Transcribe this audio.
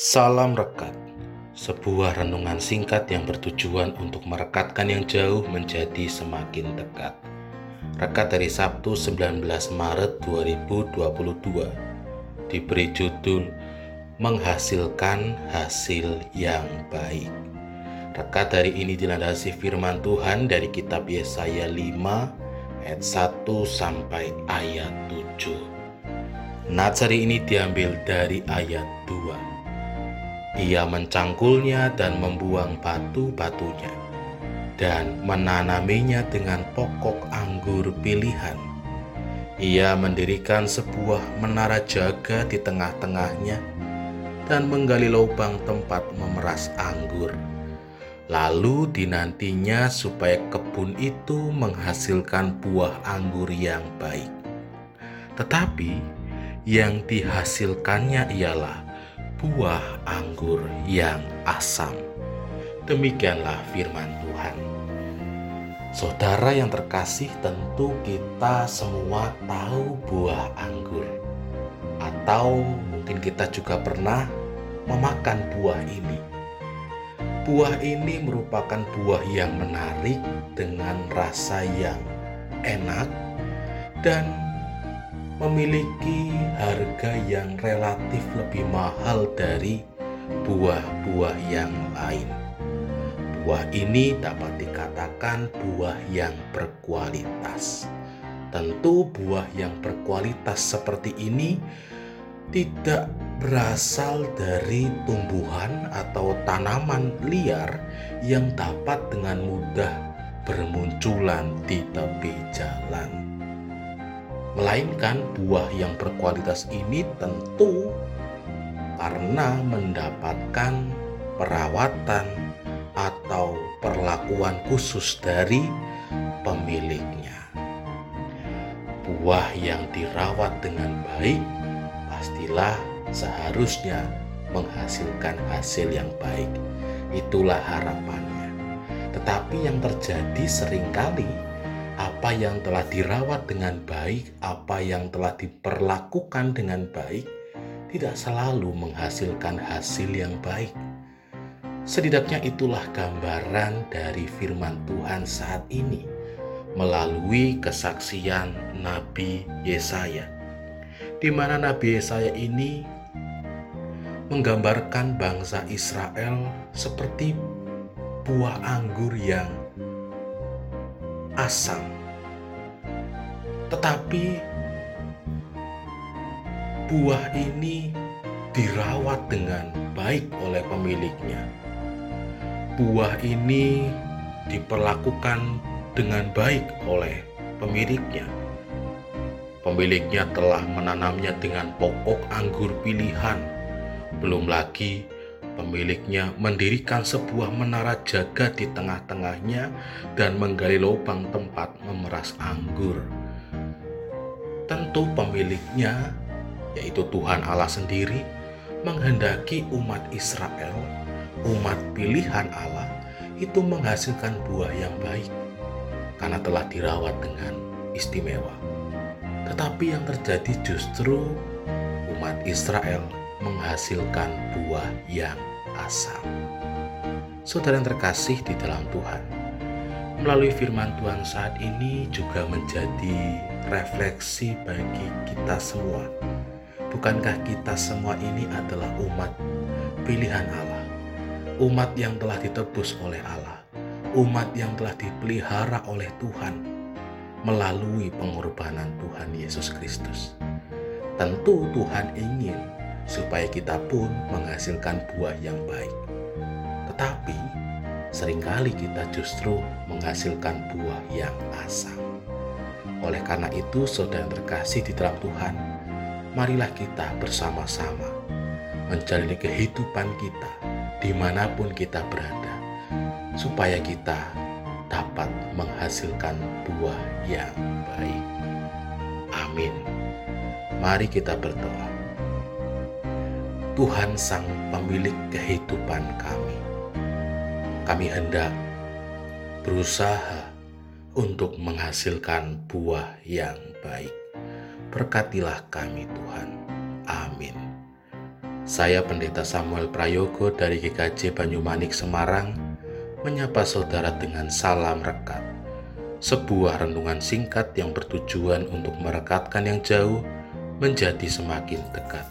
Salam Rekat, sebuah renungan singkat yang bertujuan untuk merekatkan yang jauh menjadi semakin dekat. Rekat dari Sabtu 19 Maret 2022 diberi judul Menghasilkan Hasil yang Baik. Rekat dari ini dilandasi firman Tuhan dari kitab Yesaya 5 ayat 1 sampai ayat 7. Natsari ini diambil dari ayat 2 ia mencangkulnya dan membuang batu-batunya dan menanaminya dengan pokok anggur pilihan. Ia mendirikan sebuah menara jaga di tengah-tengahnya dan menggali lubang tempat memeras anggur. Lalu dinantinya supaya kebun itu menghasilkan buah anggur yang baik. Tetapi yang dihasilkannya ialah buah anggur yang asam. Demikianlah firman Tuhan. Saudara yang terkasih, tentu kita semua tahu buah anggur, atau mungkin kita juga pernah memakan buah ini. Buah ini merupakan buah yang menarik dengan rasa yang enak dan memiliki harga yang relatif lebih mahal dari buah-buah yang lain. Buah ini dapat dikatakan buah yang berkualitas. Tentu, buah yang berkualitas seperti ini tidak berasal dari tumbuhan atau tanaman liar yang dapat dengan mudah bermunculan di tepi jalan melainkan buah yang berkualitas ini tentu karena mendapatkan perawatan atau perlakuan khusus dari pemiliknya. Buah yang dirawat dengan baik pastilah seharusnya menghasilkan hasil yang baik. Itulah harapannya. Tetapi yang terjadi sering kali apa yang telah dirawat dengan baik, apa yang telah diperlakukan dengan baik, tidak selalu menghasilkan hasil yang baik. Setidaknya itulah gambaran dari firman Tuhan saat ini melalui kesaksian Nabi Yesaya, di mana Nabi Yesaya ini menggambarkan bangsa Israel seperti buah anggur yang asam. Tetapi buah ini dirawat dengan baik oleh pemiliknya. Buah ini diperlakukan dengan baik oleh pemiliknya. Pemiliknya telah menanamnya dengan pokok anggur pilihan, belum lagi Pemiliknya mendirikan sebuah menara jaga di tengah-tengahnya dan menggali lubang tempat memeras anggur. Tentu pemiliknya, yaitu Tuhan Allah sendiri, menghendaki umat Israel, umat pilihan Allah, itu menghasilkan buah yang baik karena telah dirawat dengan istimewa. Tetapi yang terjadi justru umat Israel menghasilkan buah yang asam. Saudara yang terkasih di dalam Tuhan, melalui firman Tuhan saat ini juga menjadi refleksi bagi kita semua. Bukankah kita semua ini adalah umat pilihan Allah, umat yang telah ditebus oleh Allah, umat yang telah dipelihara oleh Tuhan melalui pengorbanan Tuhan Yesus Kristus. Tentu Tuhan ingin supaya kita pun menghasilkan buah yang baik. Tetapi sering kali kita justru menghasilkan buah yang asam. Oleh karena itu, saudara terkasih di dalam Tuhan, marilah kita bersama-sama menjalani kehidupan kita di mana pun kita berada, supaya kita dapat menghasilkan buah yang baik. Amin. Mari kita berdoa. Tuhan Sang Pemilik kehidupan kami. Kami hendak berusaha untuk menghasilkan buah yang baik. Berkatilah kami Tuhan. Amin. Saya Pendeta Samuel Prayogo dari GKJ Banyumanik Semarang menyapa saudara dengan salam rekat. Sebuah renungan singkat yang bertujuan untuk merekatkan yang jauh menjadi semakin dekat.